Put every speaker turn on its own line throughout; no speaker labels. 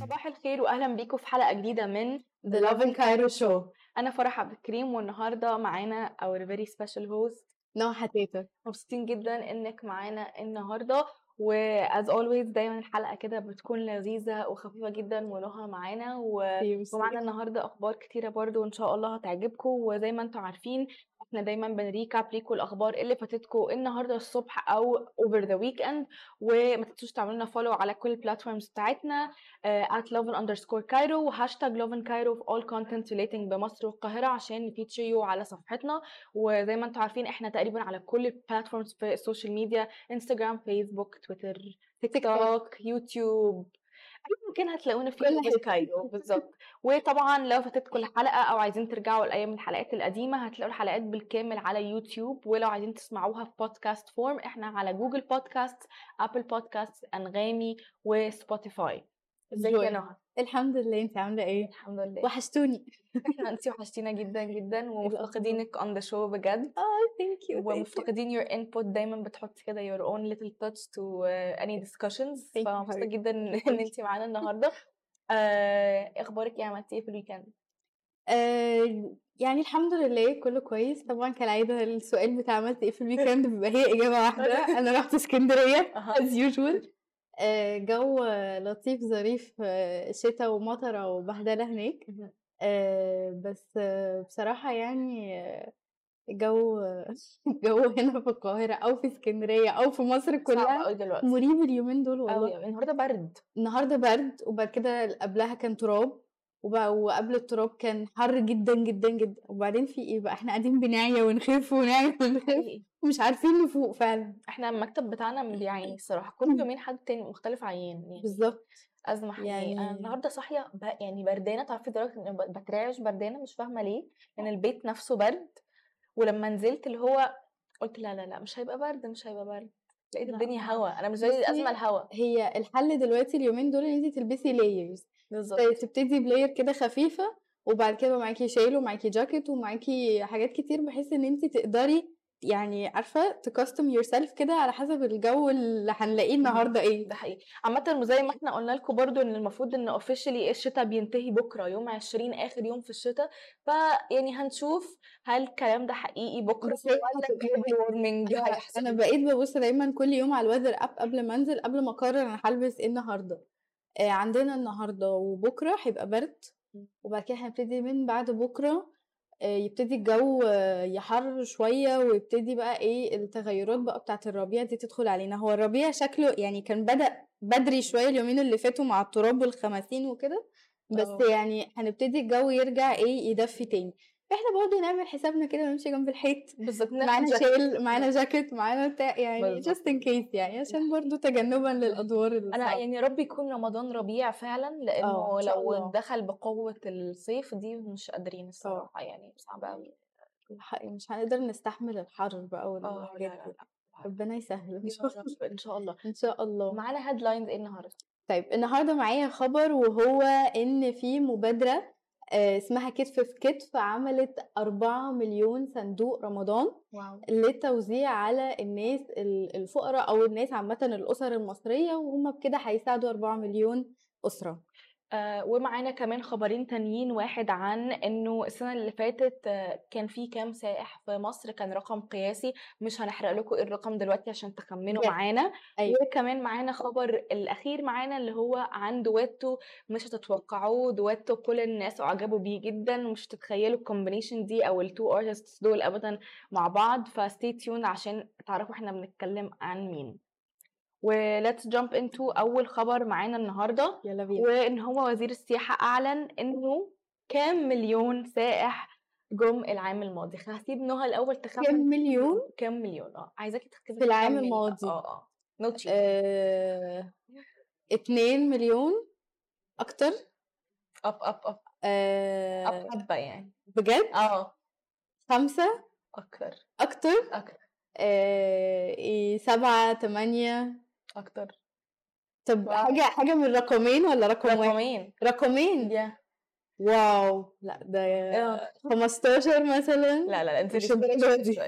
صباح الخير واهلا بيكم في حلقة جديدة من
The Lovin Cairo Show.
أنا فرح عبد الكريم والنهاردة معانا our very special host.
نهى حتيتر
مبسوطين جدا إنك معانا النهارده و as always دايما الحلقة كده بتكون لذيذة وخفيفة جدا ونهى معانا و... ومعانا النهارده أخبار كتيرة برضو وان شاء الله هتعجبكم وزي ما أنتم عارفين إحنا دايما بن recap ليكم الأخبار اللي فاتتكم النهارده الصبح أو over the weekend وما تنسوش تعملوا لنا follow على كل ال platforms بتاعتنا uh, at lovin underscore cairo و hashtag lovin cairo في all content relating بمصر والقاهرة عشان ن feature you على صفحتنا. وزي ما أنتم عارفين إحنا تقريبا على كل ال platforms في ال social media Instagram Facebook Twitter TikTok YouTube اي مكان هتلاقونا من
حتة.
كايرو بالظبط وطبعا لو فاتتكم الحلقة أو عايزين ترجعوا لأيام الحلقات القديمة هتلاقوا الحلقات بالكامل على يوتيوب. ولو عايزين تسمعوها في podcast form إحنا على Google Podcasts Apple Podcasts أنغامي و Spotify ازيك يا. نهى؟
الحمد لله انت عاملة إيه؟
الحمد لله.
وحشتوني.
إحنا انتي وحشتينا جدا جدا ومفتقدينك on the show بجد.
آه thank you
ومفتقدين your input دايما بتحطي كده your own little touch to uh, any discussions.
Thank you,
فمبسوطة
حبيبتي.
جدا ان إن انتي معانا النهارده. آه، أخبارك إيه؟ عملتي إيه في ال weekend؟
آه يعني الحمد لله كله كويس. طبعا كالعادة السؤال بتاع عملت إيه في ال weekend بيبقى هي إجابة واحدة. أنا رحت اسكندرية usual. آه جو لطيف ظريف آه، شتا ومطرة وبهدله هناك. آه بس آه بصراحة يعني آه، جو الجو هنا في القاهرة أو في اسكندرية أو في مصر كلها مريب اليومين دول والله.
النهارده برد.
النهارده برد وبعد كده قبلها كان تراب. وبقى وقبل التراب كان حر جدا جدا جدا. وبعدين في إيه بقى؟ إحنا قاعدين بنعيا ونخف ونعيا ونخف
حقيقي.
مش عارفين نفوق فعلا.
إحنا المكتب بتاعنا بيعاني الصراحة. كل يومين حد تاني مختلف عيان يعني
بالظبط.
أزمة حقيقية. يعني أنا
يعني-
النهارده صاحية ب... يعني بردانة. تعرفي ب- بترعش بردانة مش فاهمة ليه. لأن البيت نفسه برد. ولما نزلت اللي هو قلت لا لا لا مش هيبقى برد مش هيبقى برد. لقيت. الدنيا هوا. أنا بالنسبة لي الازمه الهوا.
هي الحل دلوقتي اليومين دول إن انت تلبسي layers
بالظبط.
تبتدي ب layer كده خفيفة وبعد كده معاكي شال ومعاكي جاكيت ومعاكي حاجات كتير بحيث إن انت تقدري يعني عارفة ت custom yourself كده على حسب الجو اللي هنلاقيه النهارده إيه.
ده حقيقي. عامة زي ما إحنا قلنا لكم برضو إن المفروض إن officially الشتاء بينتهي بكرة يوم 20 آخر يوم في الشتاء فيعني هنشوف هل الكلام ده حقيقي
بكرة
ولا global warming
أنا
هيحصل
أنا بقيت ببص دايما كل يوم على ال weather app قبل ما أنزل قبل ما أقرر أنا هلبس إيه النهارده. آه عندنا النهارده وبكرة هيبقى برد. وبعد كده هنبتدي من بعد بكرة آه يبتدي الجو آه يحرر شوية ويبتدي بقى إيه التغيرات بقى بتاعة الربيع دي تدخل علينا هو الربيع شكله يعني كان بدأ بدري شوية اليومين اللي فاتوا مع التراب والخماسين وكده بس
آه.
يعني هنبتدي الجو يرجع إيه يدفي تاني إحنا برضه نعمل حسابنا كده ونمشي جنب الحيط.
بالظبط
معانا شيل معانا جاكيت معانا بتاع يعني just in case يعني عشان برضو تجنبا
للأدوار
أنا
يعني رب يكون رمضان ربيع فعلا
لأنه شاء
لو
الله.
دخل بقوة الصيف دي مش قادرين الصراحة يعني صعب قوي
الحق مش هنقدر نستحمل الحر بقى
لا
والحاجات دي. ربنا يسهل إن
يا
شاء الله
رب إن شاء الله.
إن شاء الله.
معانا headlines إيه النهارده؟
طيب النهارده معايا خبر وهو إن في مبادرة آه، اسمها كتف في كتف عملت أربعة مليون صندوق رمضان
wow.
للتوزيع على الناس ال- الفقراء أو الناس عامة الأسر المصرية وهم بكده هيساعدوا أربعة مليون أسرة.
آه ومعانا كمان خبرين تانيين. واحد عن إنه السنة اللي فاتت آه كان في كام سائح في مصر كان رقم قياسي. مش هنحرق لكم الرقم دلوقتي عشان تخمنوا؟ معانا.
أيوة.
وكمان معانا خبر الأخير معانا اللي هو عن دويتو. مش هتتوقعوه. دويتو كل الناس أعجبوا بيه جدا. ومش هتتخيلوا ال combination دي أو ال two artists دول ابدا مع بعض. ف stay tuned عشان تعرفوا إحنا بنتكلم عن مين. و let's jump into أول خبر معانا النهارده.
يلا بينا.
وإن هو وزير السياحة أعلن إنه كام مليون سائح جم العام الماضي. هسيب نهى الأول تخمن.
كام مليون؟
كام مليون. آه عايزاكي تركزي
في العام. الماضي.
آه آه. no cheat
آه، اتنين مليون أكتر؟
up up up
آه
up حبة يعني.
بجد؟
آه.
خمسة؟
أكتر.
أكتر؟
أكتر.
آه إيه سبعة تمانية؟
أكتر.
طب
wow.
حاجة حاجة من رقمين ولا رقم واحد؟
رقمين.
رقمين؟
يا
wow. لا ده
آه.
15 مثلا؟
لا لا لا انت
مش دي.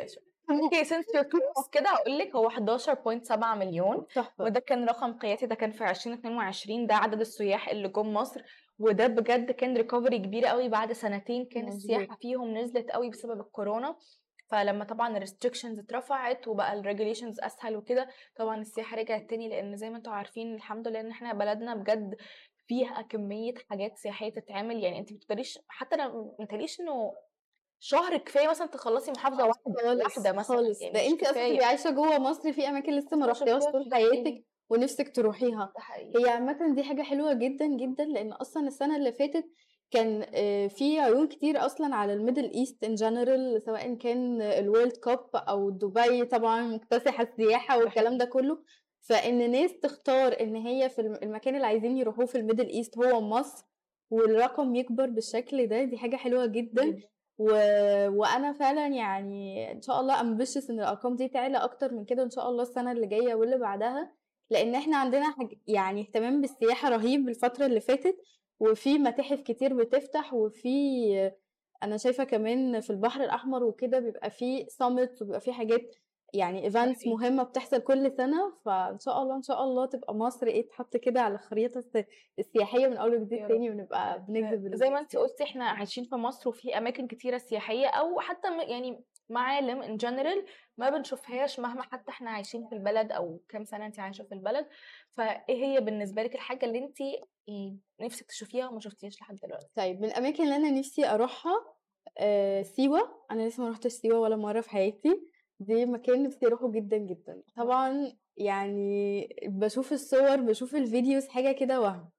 okay close كده هقول لك هو 11.7 مليون
تحفة.
وده كان رقم قياسي ده كان في 2022 ده عدد السياح اللي جم مصر وده بجد كان recovery كبير قوي بعد سنتين كان. السياحة فيهم نزلت قوي بسبب الكورونا. فلما طبعا ال restrictions اترفعت وبقى ال regulations أسهل وكده طبعا السياحة رجعت تاني لأن زي ما أنتم عارفين الحمد لله إن إحنا بلدنا بجد فيها كمية حاجات سياحية تتعمل يعني أنت بتقدريش حتى أنا ما إنه شهر كفاية مثلا تخلصي محافظة واحدة
خالص
واحدة مثلا
خالص
يعني
ده أنت
أصلا.
تبقي عايشة جوه مصر في أماكن لسه ما
ما
رحتيهاش طول حياتك. ونفسك تروحيها هي عامة دي حاجة حلوة جدا جدا لأن أصلا السنة اللي فاتت كان آه، في عيون كتير أصلا على ال Middle East in general سواء كان ال World Cup أو دبي طبعا مكتسحة السياحة والكلام ده كله. فإن ناس تختار إن هي في الم- المكان اللي عايزين يروحوه في ال Middle East هو مصر والرقم يكبر بالشكل ده دي حاجة حلوة جدا.
جداً.
و... وأنا فعلا يعني إن شاء الله ambitious إن الأرقام دي تعلى أكتر من كده إن شاء الله السنة اللي جاية واللي بعدها. لأن إحنا عندنا حاج... يعني اهتمام بالسياحة رهيب الفترة اللي فاتت. وفي متاحف كتير بتفتح وفي أنا شايفة كمان في البحر الأحمر وكده بيبقى في summit وبيبقى في حاجات يعني
events.
مهمة بتحصل كل سنة فإن شاء الله إن شاء الله تبقى مصر إيه تحط كده على الخريطة الس- السياحية من
أول
وجديد. تاني ونبقى بنجذب
زي ما انت. قلتي إحنا عايشين في مصر وفي أماكن كتيرة سياحية أو حتى يعني معالم in general ما بنشوفهاش مهما حتى إحنا عايشين في البلد أو كام سنة انت عايشة في البلد. فإيه هي بالنسبة لك الحاجة اللي انت نفسك تشوفيها وما شفتيهاش لحد دلوقتي؟
طيب من الأماكن اللي أنا نفسي أروحها آه سيوة. أنا لسه ما رحتش سيوة ولا مرة في حياتي. دي مكان نفسي أروحه جدا جدا. طبعا يعني بشوف الصور بشوف ال videos حاجة كده وهم.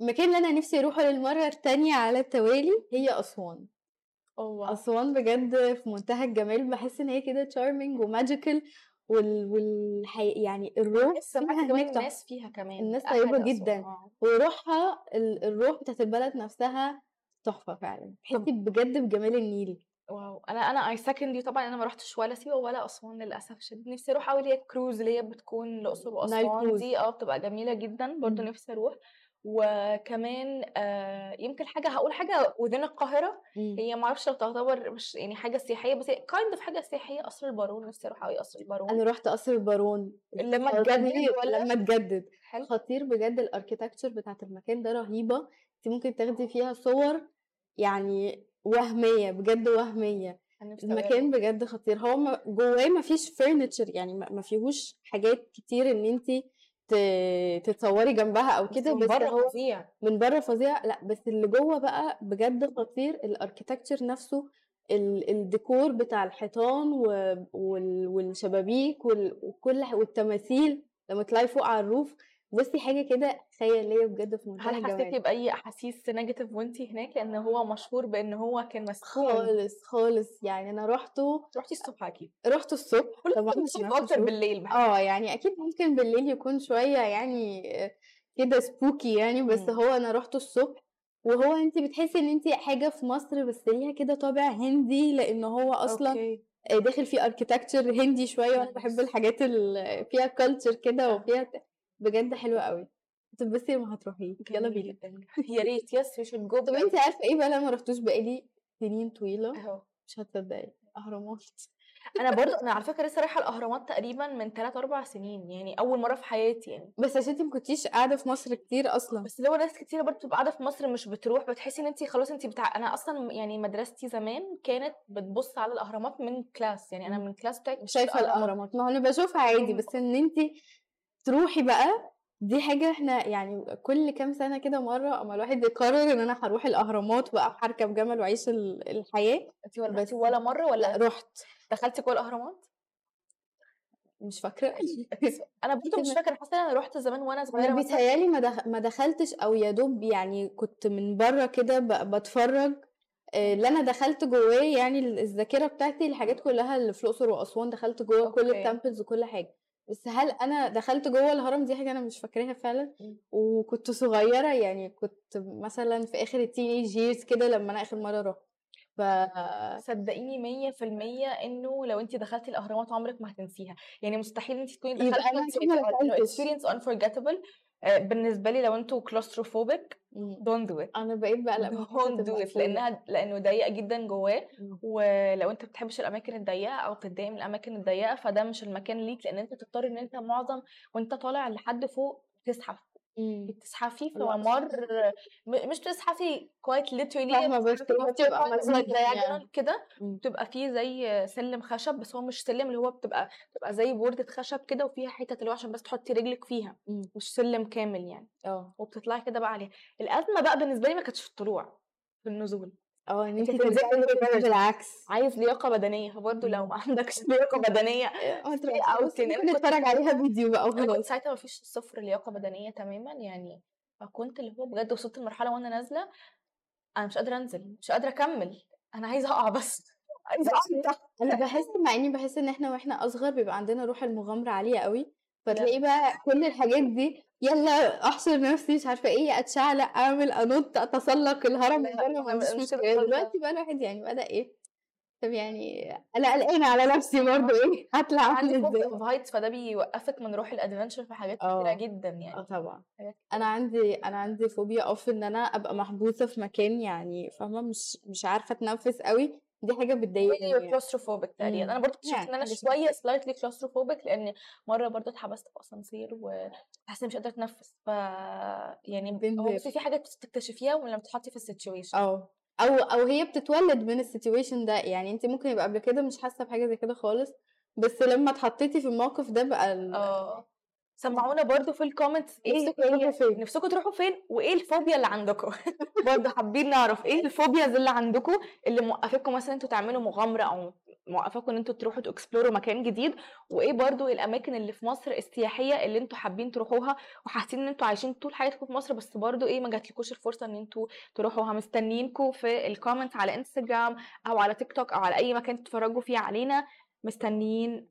المكان اللي أنا نفسي أروحه للمرة التانية على التوالي هي أسوان.
أوه
أسوان بجد في منتهى الجمال بحس إن هي كده charming و magical وال, والحي... يعني الروح فيها
كمان. الناس فيها كمان
الناس
أسوان.
جداً.
آه.
وروحها ال- الروح بتاعت البلد نفسها تحفة فعلا تحسي بجد بجمال النيل
wow أنا أنا I second طبعا أنا ما رحتش ولا سيوة ولا أسوان للأسف الشديد نفسي أروح قوي اللي هي الكروز اللي هي بتكون الأقصر
وأسوان.
دي آه بتبقى جميلة جدا برضو
مم.
نفسي أروح وكمان آه يمكن حاجة هقول حاجة within القاهرة هي ما أعرفش لو تعتبر مش يعني حاجة سياحية بس هي kind of حاجة سياحية قصر البارون نفسي أروح قوي قصر البارون.
أنا رحت قصر البارون.
لما اتجدد ولا؟
لما اتجدد
حلو.
خطير بجد ال architecture بتاعت المكان ده رهيبة. انت ممكن تاخدي فيها صور يعني وهمية بجد
وهمية.
المكان. بجد خطير. هو جواه ما فيش فرنتشر يعني ما ما فيهوش حاجات كتير إن انت تتصوري جنبها أو كده
من
بس
بره
هو
فظيع.
من بره فظيع. لأ بس اللي جوه بقى بجد خطير الاركيتكتشر نفسه ال- الديكور بتاع الحيطان و- وال- والشبابيك وال- وكل ح- والتماثيل. لما تطلعي فوق على ال roof بصي حاجة كده خياليه بجد في منتهى
هل حسيتي بأي أحاسيس negative وانتي هناك لأن هو مشهور بإن هو كان مسكون
خالص خالص يعني أنا رحته
رحتي الصبح أكيد
رحته الصبح طبعا
الصبح
أكتر.
بالليل
آه يعني أكيد ممكن بالليل يكون شوية يعني كده spooky يعني بس
مم.
هو أنا رحته الصبح وهو انت بتحسي إن انت حاجة في مصر بس ليها كده طابع هندي لأن هو أصلا
okay.
داخل فيه architecture هندي شوية
وأنا.
بحب الحاجات اللي فيها culture كده. وفيها بجد حلوة قوي تبصي لما هتروحي يلا بينا.
يا ريت yes we should go
طب انت عارفة إيه بقى؟ لما رحتوش بقالي سنين طويلة.
أهو.
مش هتصدقي. أهرامات.
أنا برضو أنا على فكرة لسه رايحة الأهرامات تقريبا من 3 4 سنين يعني أول مرة في حياتي يعني.
بس عشان انت ما كنتيش قاعدة في مصر كتير أصلا.
بس لو ناس كتير برضو بتبقى قاعدة في مصر مش بتروح بتحسي إن انت خلاص انت بتاع أنا أصلا يعني مدرستي زمان كانت بتبص على الأهرامات من class يعني أنا من class بتاعي بشوف
شايفة الأهرامات. ما هو أنا بشوفها عادي. بس إن انت تروحي بقى دي حاجة إحنا يعني كل كام سنة كده مرة أما الواحد يقرر إن أنا هروح الأهرامات بقى هركب جمل وأعيش ال- الحياة.
انت ولا
بس-
ولا مرة
لا
ولا
رحت.
دخلتي جوه الأهرامات؟
مش فاكرة.
أنا برضو مش
كده.
فاكرة حاسة إن أنا رحت زمان وأنا صغيرة
أنا
مثلا.
بيتهيألي ما, دخ... ما دخلتش أو يا دوب يعني كنت من بره كده ب... بتفرج آه، اللي أنا دخلت جواه يعني ال- الذاكرة بتاعتي الحاجات كلها اللي في الأقصر وأسوان دخلت جوه كل
okay.
ال temples وكل حاجة. بس هل أنا دخلت جوه الهرم دي حاجة أنا مش فاكراها فعلا. وكنت صغيرة يعني كنت مثلا في آخر ال teen years كده لما أنا آخر مرة رحت. ف
صدقيني مية في المية إنه لو انت دخلتي الأهرامات عمرك ما هتنسيها. يعني مستحيل انت تكوني دخلتي experience unforgettable. آه، بالنسبة لي لو أنتوا claustrophobic don't do it
أنا بقيت بقلق من
don't do it لأنها لأنه ضيقة جدا جواه. ولو أنت بتحبش الأماكن الضيقة أو بتتضايق من الأماكن الضيقة فده مش المكان ليك لأن أنت تضطر إن أنت معظم وأنت طالع لحد فوق تزحف
مم.
بتزحفي في. ممر مش بتزحفي كويت ليترلي
بس بتبقى يعني.
كده
مم.
بتبقى فيه زي سلم خشب بس هو مش سلم اللي هو بتبقى بتبقى زي بوردة خشب كده وفيها حتت اللي هو عشان بس تحطي رجلك فيها
مم.
مش سلم كامل يعني
آه
وبتطلعي كده بقى عليها الأزمة بقى بالنسبة لي ما كانتش في الطلوع في النزول
آه إن
أنت تنزلي
بالعكس.
عايز لياقة بدنية فبرضه لو. ما عندكش لياقة بدنية
ممكن
كنت-
نتفرج عليها فيديو بقى وخلاص.
ساعتها ما فيش صفر لياقة بدنية تماما يعني فكنت اللي هو بجد وصلت لمرحلة وأنا نازلة أنا مش قادرة أنزل مش قادرة أكمل. أنا عايزة أقع بس. عايزة أقع.
أنا بحس مع إني بحس إن إحنا وإحنا أصغر بيبقى عندنا روح المغامرة عالية قوي. فتلاقي بقى كل الحاجات دي يلا احشر نفسي مش عارفة إيه أتشعلق أعمل أنط أتسلق الهرم ما عنديش
مش مشكلة.
دلوقتي بقى الواحد يعني بدأ إيه طب يعني أنا قلقانه على نفسي برضه إيه هطلع
عندي of heights فده بيوقفك من روح ال adventure في حاجات كتيرة
آه.
جدا
آه
يعني
طبعا.
حاجات
أنا عندي أنا عندي phobia of إن أنا أبقى محبوسة في مكان يعني فاهمة؟ مش مش عارفة أتنفس قوي. دي حاجة بتضايقني يعني.
claustrophobic تقريبا
مم.
أنا برضو اكتشفت
يعني
إن
أنا
شوية slightly claustrophobic لأن مرة برضو اتحبست في أسانسير وحاسه مش قادرة أتنفس ف يعني هو في حاجات بتكتشفيها ولما بتتحطي في ال
situation آه أو أو هي بتتولد من ال situation ده يعني انت ممكن يبقى قبل كده مش حاسة بحاجة زي كده خالص بس لما اتحطيتي في الموقف ده بقى.
آه سمعونا برضو في ال comments إيه
نفسكم تروحوا
هي
فين؟
نفسكم تروحوا فين؟ وإيه الفوبيا اللي عندكم؟ برضو حابين نعرف إيه ال phobias اللي عندكم اللي موقفاكم مثلا إنتوا تعملوا مغامرة أو موقفاكم إن إنتوا تروحوا ت explore وا مكان جديد؟ وإيه برضو الأماكن اللي في مصر السياحية اللي إنتوا حابين تروحوها وحاسين إن إنتوا عايشين طول حياتكم في مصر بس برضو إيه ما جاتلكوش الفرصة إن إنتوا تروحوها؟ مستنيينكم في ال comment على انستجرام أو على تيك توك أو على أي مكان تتفرجوا فيه علينا. مستنيين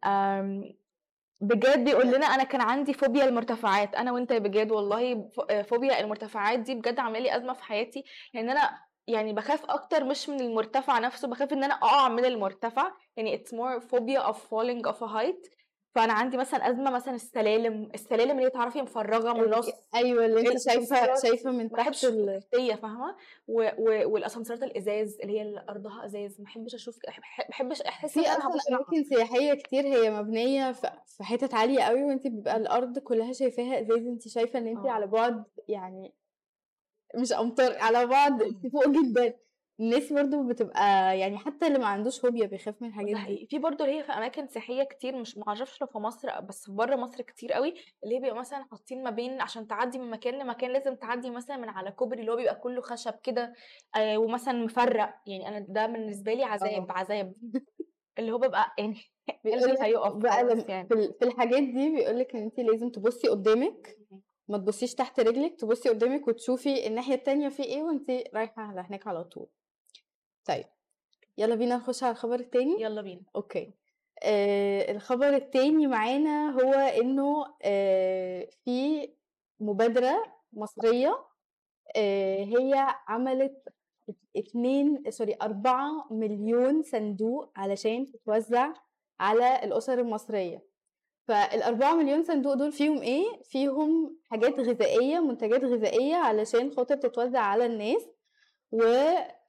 بجد يقول لنا أنا كان عندي فوبيا المرتفعات. أنا وأنت بجد والله فوبيا المرتفعات دي بجد عاملة لي أزمة في حياتي لأن أنا يعني بخاف أكتر مش من المرتفع نفسه بخاف إن أنا أقع من المرتفع. يعني it's more phobia of falling off a height. فأنا عندي مثلا أزمة مثلا السلالم السلالم اللي تعرفي مفرغة من النص
أيوه اللي أنت شايفه شايفة من تحت.
التحتيه فاهمة؟ و... و... والأسانسيرات الإزاز اللي هي اللي أرضها إزاز ما بحبش أشوف ما بحبش أحس
في
أصلا
أماكن سياحية كتير هي مبنية في في حتت عالية قوي وأنت بيبقى الأرض كلها شايفاها إزاز أنت شايفة إن أنت
آه.
على بعد يعني مش امتار على بعد فوق جدا. الناس برضو بتبقى يعني حتى اللي ما عندوش فوبيا بيخاف من الحاجات دي.
في برضه اللي هي في أماكن سياحية كتير مش ما أعرفش لو في مصر بس بره مصر كتير قوي اللي هي بيبقى مثلا حاطين ما بين عشان تعدي من مكان لمكان لازم تعدي مثلا من على كوبري اللي هو بيبقى كله خشب كده آه ومثلا مفرق. يعني أنا ده بالنسبة لي عذاب
آه.
عذاب. اللي هو ببقى يعني قلبي هيقف
بقى
يعني.
في الحاجات دي بيقول لك إن انت لازم تبصي قدامك ما تبصيش تحت رجلك تبصي قدامك وتشوفي الناحية التانية في إيه وانت رايحة على هناك على طول. طيب يلا بينا نخش على الخبر التاني.
يلا بينا.
okay. آه الخبر التاني معانا هو إنه آه في مبادرة مصرية آه هي عملت اتنين سوري أربعة مليون صندوق علشان تتوزع على الأسر المصرية. فالأربعة مليون صندوق دول فيهم إيه؟ فيهم حاجات غذائية منتجات غذائية علشان خاطر تتوزع على الناس. و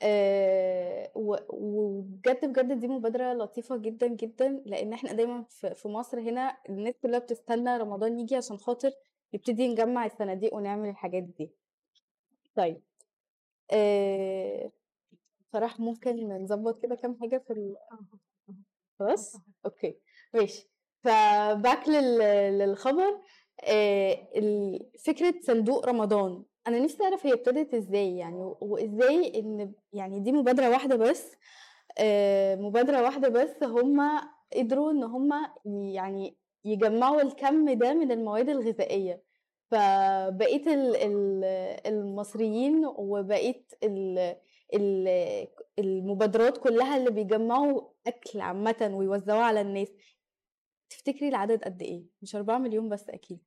آه، و- وبجد بجد دي مبادرة لطيفة جدا جدا لأن إحنا دايما في مصر هنا الناس كلها بتستنى رمضان يجي عشان خاطر نبتدي نجمع الصناديق ونعمل الحاجات دي. طيب صراحة ممكن نظبط كده كام حاجة في ال... خلاص؟ أوكي ماشي. فباك لل... للخبر آه، فكرة صندوق رمضان. أنا نفسي أعرف هي ابتدت إزاي يعني و- وإزاي إن يعني دي مبادرة واحدة بس آه، مبادرة واحدة بس هم قدروا إن هم يعني يجمعوا الكم ده من المواد الغذائية. فبقيت ال- ال- المصريين وبقيت ال- ال- المبادرات كلها اللي بيجمعوا أكل عامة ويوزعوه على الناس. تفتكري العدد قد إيه؟ مش 4 مليون بس أكيد.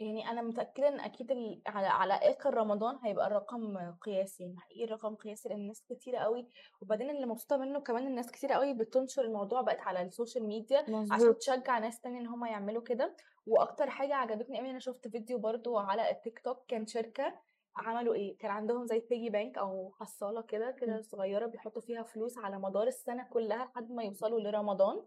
يعني أنا متأكدة إن أكيد ال- على على آخر رمضان هيبقى الرقم قياسي يعني حقيقي الرقم قياسي لأن الناس كتيرة قوي وبعدين اللي مبسوطة منه كمان الناس كتيرة قوي بتنشر الموضوع بقت على السوشيال ميديا عشان تشجع ناس تانية إن هم يعملوا كده. وأكتر حاجة عجبتني قوي أنا شفت فيديو برضو على التيك توك كان شركة عملوا إيه؟ كان عندهم زي piggy bank أو حصالة كده كده
إمم.
صغيرة بيحطوا فيها فلوس على مدار السنة كلها لحد ما يوصلوا لرمضان.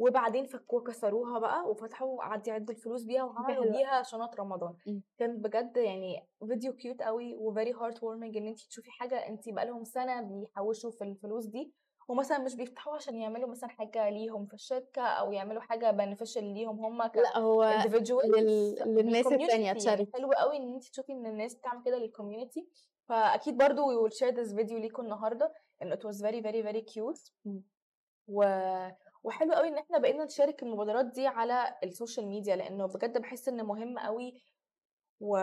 وبعدين فكوها كسروها بقى وفتحوا قعدوا يعدوا الفلوس بيها وعملوا. بيها شنط رمضان
إمم.
كان بجد يعني فيديو cute قوي و very heart warming إن انت تشوفي حاجة انت بقالهم سنة بيحوشوا في الفلوس دي ومثلا مش بيفتحوها عشان يعملوا مثلا حاجة ليهم في الشركة أو يعملوا حاجة beneficial ليهم هم ك
لأ هو لل للناس التانية
يعني
charity.
حلو قوي إن انت تشوفي إن الناس بتعمل كده لل community فأكيد برضو we will share this video ليكم النهارده إن was very very very cute
إمم.
و... وحلو قوي إن إحنا بقينا نشارك المبادرات دي على السوشيال ميديا لأنه بجد بحس إن مهم قوي و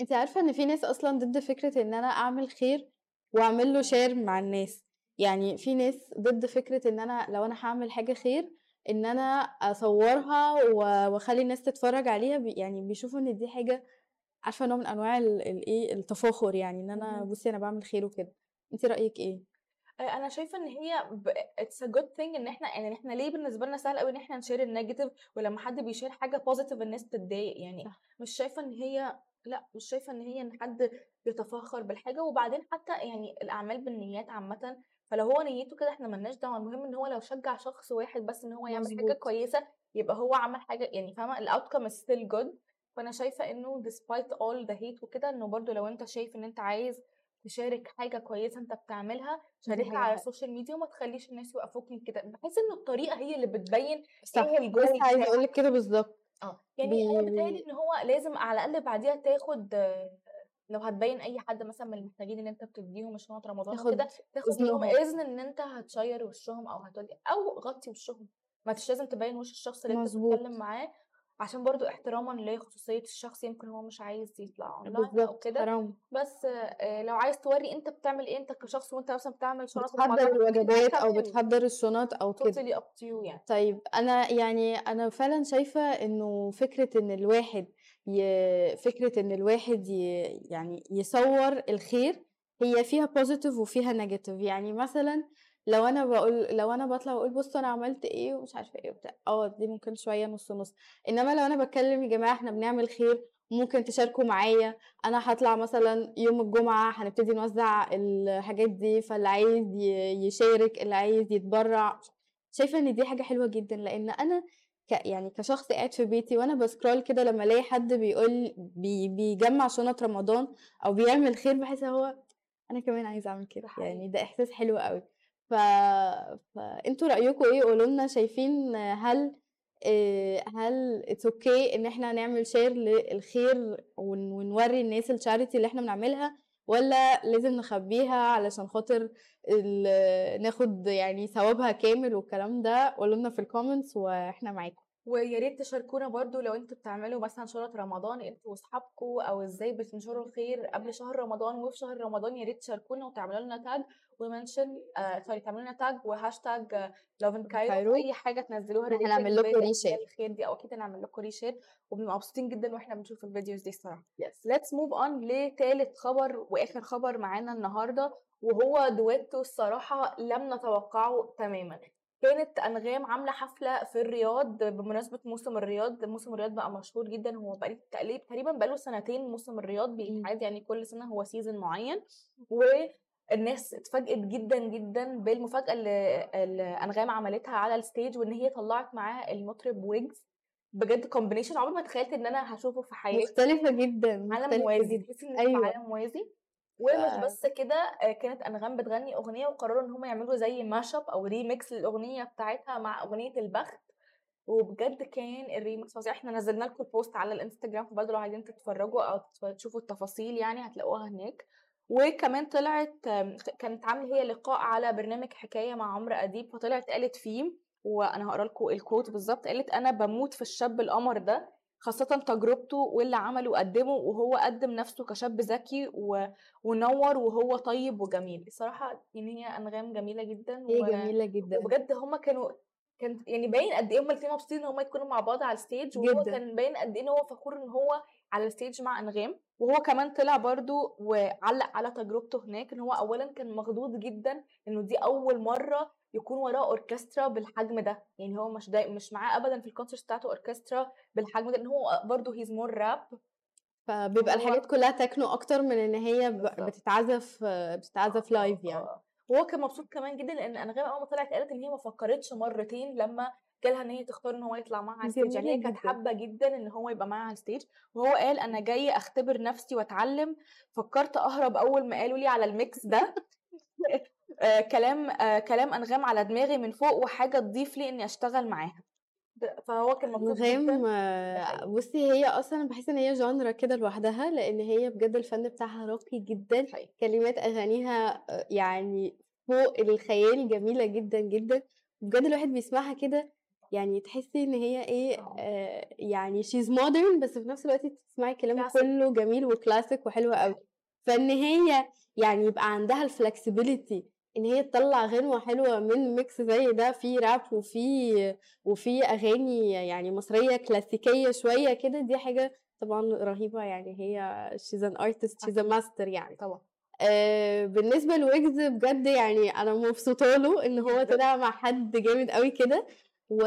أنتِ عارفة إن في ناس أصلًا ضد فكرة إن أنا أعمل خير وأعمل له share مع الناس، يعني في ناس ضد فكرة إن أنا لو أنا هاعمل حاجة خير إن أنا أصورها و وأخلّي الناس تتفرج عليها ب يعني بيشوفوا إن دي حاجة عارفة نوع من أنواع ال الإيه التفاخر يعني أنا
اهم.
بُصّي أنا باعمل خير وكده، أنتِ رأيِك إيه؟
آآ أنا شايفة إن هي it's a good thing إن إحنا يعني إحنا ليه بالنسبة لنا سهل أوي إن إحنا نshare الnegative ولمّا حد بيshare حاجة positive الناس تتضايق، يعني
صح.
مش شايفة إن هي لأ، مش شايفة إن هي إن حد بيتفاخر بالحاجة، وبعدين حتى يعني الأعمال بالنيات عامةً، فلو هو نيته كده إحنا ما لناش دعوة، المهم إن هو لو شجّع شخص واحد بس إن هو يعمل حاجة
مضبوط.
كويسة، يبقى هو عمل حاجة يعني فاهمة؟ الoutcome is still good. فأنا شايفة إنه despite all the hate وكده إنه برضه لو أنت شايف إن أنت عايز تشارك حاجة كويسة أنت بتعملها، شاركها على. السوشيال ميديا وما تخلّيش الناس يوقفوك من كده، باحس إن الطريقة هي اللي بتبين
صح،
إيه الgoal
لسه عايزة
بتاعك.
أقول لِك كده بالضبط.
آه، يعني أنا
بي
بيتهيأ لي إن هو لازم على الأقل بعديها تاخد لو هتبين أي حد مثلًا من المحتاجين اللي أنت بتدّيهم شنط رمضان
تاخد
وكده، تاخد منهم
إذنهم.
إذن إن أنت هت share وشّهم أو هتودّي أو غطّي وشّهم، ما لازم تبيّن وش الشخص اللي أنت
مضبوط.
بتتكلم معاه، عشان برضه احترامًا لخصوصية الشخص يمكن هو مش عايز يطلع أو
بالضبط،
كده،. بس آآ لو عايز تورّي أنت بتعمل إيه أنت كشخص وأنت مثلًا بتعمل شنط
بتحضّر الوجبات
تمام.
بتحضّر الشنط أو كده.
totally up to you يعني.
طيب أنا يعني أنا فعلًا شايفة إنه فكرة إن الواحد ي فكرة إن الواحد ي يعني يصوّر الخير هي فيها positive وفيها negative، يعني مثلًا لو أنا باقول لو أنا باطلع وأقول بُصّوا أنا عملت إيه ومش عارفة إيه وبتاع، آه دي ممكن شوية نُص، نُص، إنما لو أنا باتكلم يا جماعة إحنا بنعمل خير ممكن تشاركوا معايا، أنا هاطلع مثلًا يوم الجمعة هنبتدي نوزّع الحاجات دي، فاللي عايز يشارك، اللي عايز يتبرّع، شايفة إن دي حاجة حلوة جدًا، لإن أنا ك يعني كشخص قاعد في بيتي وأنا بscroll كده لمّا ألاقي حد بيقول بي بيجمّع شنط رمضان أو بيعمل خير، اللي هو أنا كمان عايزة أعمل كده،
ده
يعني. ده إحساس حلو أوي. ف فأنتم رأيكم إيه؟ قولوا لنا شايفين هل آآ هل it's okay إن إحنا نعمل share للخير ون ونورّي الناس الcharity اللي إحنا بنعملها والّا لازم نخبّيها علشان خاطر ناخد يعني ثوابها كامل والكلام ده؟ قولوا لنا في الcomments وإحنا معاكم.
ويا ريت تشاركونا برضه لو أنتم بتعملوا مثلًا شنط رمضان أنتم وأصحابكم أو إزاي بتنشروا الخير قبل شهر رمضان وفي شهر رمضان، يا ريت تشاركونا وتعملوا لنا tag وmention آآ sorry تعملوا لنا وhashtag love in Cairo
كايرو.
في أي حاجة تنزّلوها related
هنعمل لكم reshare.
الخير دي أو أكيد هنعمل لكم reshare وبنبقى مبسوطين جدًا وإحنا بنشوف الفيديوز دي الصراحة.
Yes.
let's move on لتالت خبر وآخر خبر معانا النهارده وهو duetto الصراحة لم نتوقعه تمامًا. كانت أنغام عاملة حفلة في الرياض بمناسبة موسم الرياض، موسم الرياض بقى مشهور جدًا هو بقى تقريبًا بقى له سنتين موسم الرياض. بيتعاد يعني كل سنة هو season معين، والناس اتفاجئت جدًا، جدًا بالمفاجأة اللي أنغام عملتها على الstage وإن هي طلّعت معاها المطرب ويجز، بجد combination. عمري ما تخيلت إن أنا هاشوفه في حياتي.
مختلفة جدًا،
عالم موازي،. تحسي أنتِ في
أيوه.
عالم موازي، ومش بس كده كانت أنغام بتغني أغنية وقرروا إن هم يعملوا زي mashup أو remix للأغنية بتاعتها مع أغنية البخت، وبجد كان الremix فظيع، إحنا نزّلنا لكم الpost على الإنستجرام فبرضه لو عايزين تتفرجوا تف تشوفوا التفاصيل يعني هتلاقوها هناك، وكمان طلعت كانت عاملة هي لقاء على برنامج حكاية مع عمرو أديب، فطلعت قالت فيه وأنا هاقرا لكم الquote بالضبط، قالت: "أنا باموت في الشاب القمر ده، خاصةً تجربته واللي عمله وقدّمه وهو قدّم نفسه كشاب ذكي و ونوّر وهو طيب وجميل." الصراحة يعني هي أنغام جميلة جدًا
هي
و
جميلة جدًا.
وبجد هم كانوا كان يعني باين قد إيه هم الاتنين مبسوطين إن هم يكونوا مع بعض على الstage وهو
جدًا.
كان باين قد إيه إن هو فخور إن هو على الstage مع أنغام، وهو كمان طلع برضه وعلّق على تجربته هناك إن هو أولًا كان مخضوض جدًا إنه دي أول مرّة يكون وراه أوركسترا بالحجم ده، يعني هو مش... مش معاه أبدًا في الconcerts بتاعته أوركسترا بالحجم ده، لإن هو برضه he's more rap
فبيبقى الحاجات كلها تكنو أكتر من إن هي. بتتعزف بتتعزف live يعني
آه. وهو كان مبسوط كمان جدا لأن إنغام أول ما طلعت قالت إن هي ما فكرتش مرتين لما جالها إن هي تختار إن هو يطلع معاها على ال stage يعني هي كانت حابة جدا. إن هو يبقى معاها على ال stage وهو قال أنا جاي أختبر نفسي وأتعلم. فكرت أهرب أول ما قالوا لي على ال mix ده. آه كلام آه كلام أنغام على دماغي من فوق وحاجة تضيف لي إني أشتغل معاها. فهو كان مبسوط أنغام
آه، بصي هي أصلا بحس إن هي genre كده لوحدها لأن هي بجد الفن بتاعها راقي جدا.
حقيقي.
كلمات أغانيها آه، يعني فوق الخيال جميلة جدا جدا. بجد الواحد بيسمعها كده يعني تحسي إن هي إيه
آه.
آه يعني she's modern بس في نفس الوقت تسمعي كلام كله جميل وكلاسيك وحلو قوي فإن هي يعني يبقى عندها ال flexibility إن هي تطلع غنوة حلوة من mix زي ده في راب وفي وفي أغاني يعني مصرية كلاسيكية شوية كده دي حاجة طبعا رهيبة يعني هي artist she's a
أكيد.
master يعني.
طبعا.
آه بالنسبة لويجز بجد يعني أنا مبسوطة له إن هو طلع مع حد جامد قوي كده. و...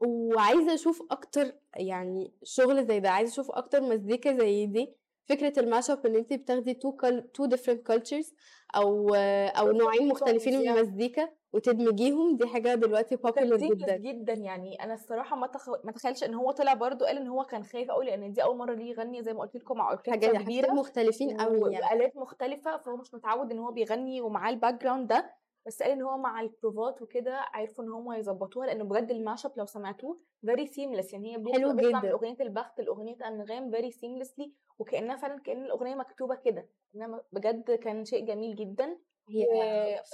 وعايزة أشوف أكتر يعني شغل زي ده عايزة أشوف أكتر مزيكا زي دي. فكرة ال mash up إن انت بتاخدي two cul... two different cultures أو أو نوعين مختلفين من المزيكا وتدمجيهم دي حاجة دلوقتي
seamless
جدا.
جدا يعني. أنا الصراحة ما تخ... ما تخيلش إن هو طلع برضو قال إن هو كان خايف قوي لأن دي أول مرة ليه يغني زي ما قلت لكم مع اوركسترا كبيرة
مختلفين قوي يعني.
وآلات مختلفة فهو مش متعود إن هو بيغني ومعاه ال background ده. بس قال إن هو مع البروفات وكده عرفوا إن هم يظبطوها لأنه بجد ال mashup لو سمعتوه very seamless يعني هي
حلو
بيطلع من
جدا.
أغنية البخت لأغنية انغام very seamlessly وكأنها فعلا كأن الأغنية مكتوبة كده. انما بجد كان شيء جميل جدا.
هي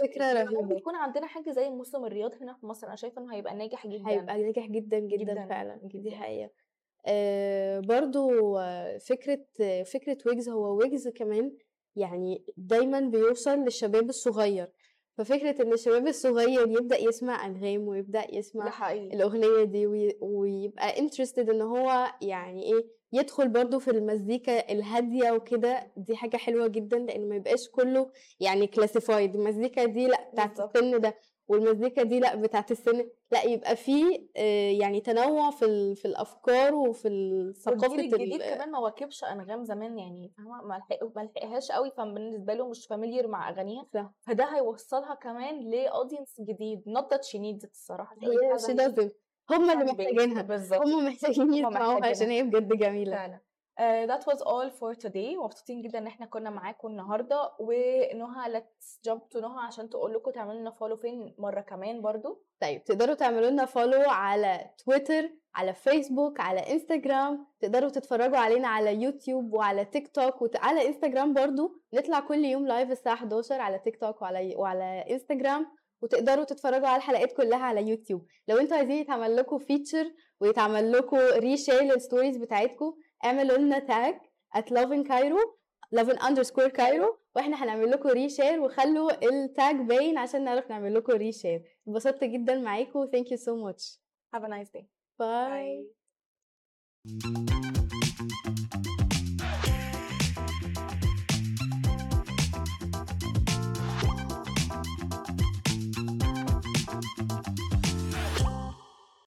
ممكن
رهيبة.
يكون عندنا حاجة زي موسم الرياض هنا في مصر أنا شايفة إنه هيبقى ناجح جدا.
هيبقى ناجح جدا جدا
جدا.
فعلا. دي
جدا.
حقيقة. آه برضو فكرة آه، فكرة ويجز هو ويجز كمان يعني دايما بيوصل للشباب الصغير. ففكرة إن الشباب الصغير يبدأ يسمع أنغام ويبدأ يسمع الأغنية دي وي- ويبقى interested إن هو يعني إيه يدخل برضو في المزيكا الهادية وكده دي حاجة حلوة جدا لأن ما يبقاش كله يعني classified المزيكا دي لأ بتاعت السن ده. والمزيكا دي لأ بتاعت السن لأ يبقى في آه، يعني تنوع في في الأفكار وفي ال- ثقافة
والجيل الجديد
ال-
كمان ما واكبش أنغام زمان يعني فاهمة؟ ما لحق- ما لحقهاش قوي فبالنسبة له مش familiar مع
أغانيها.
فده هيوصلها كمان ل audience جديد that she needs it الصراحة
هي هم اللي
base
محتاجينها.
بالظبط.
هم محتاجين يسمعوها عشان هي بجد جميلة.
فعلا. Uh, that was all for today. مبسوطين جدا إن إحنا كنا معاكم النهارده. ونهى let's jump to نهى عشان تقول لكم تعملوا لنا follow فين مرة كمان برضو.
طيب تقدروا تعملوا لنا follow على تويتر على فيسبوك على انستجرام تقدروا تتفرجوا علينا على يوتيوب وعلى تيك توك وعلى انستجرام برضو. نطلع كل يوم live الساعة 11 على تيك توك وعلى وعلى انستجرام وتقدروا تتفرجوا على الحلقات كلها على يوتيوب لو أنتوا عايزين يتعمل لكم feature ويتعمل لكم reshare لل stories بتاعتكم اعملوا لنا tag at loving cairo loving underscore cairo وإحنا هنعمل لكم reshare وخلوا ال tag باين عشان نعرف نعمل لكم reshare اتبسطت جدا معاكم thank you so much.
Have a nice day.
Bye.
Bye.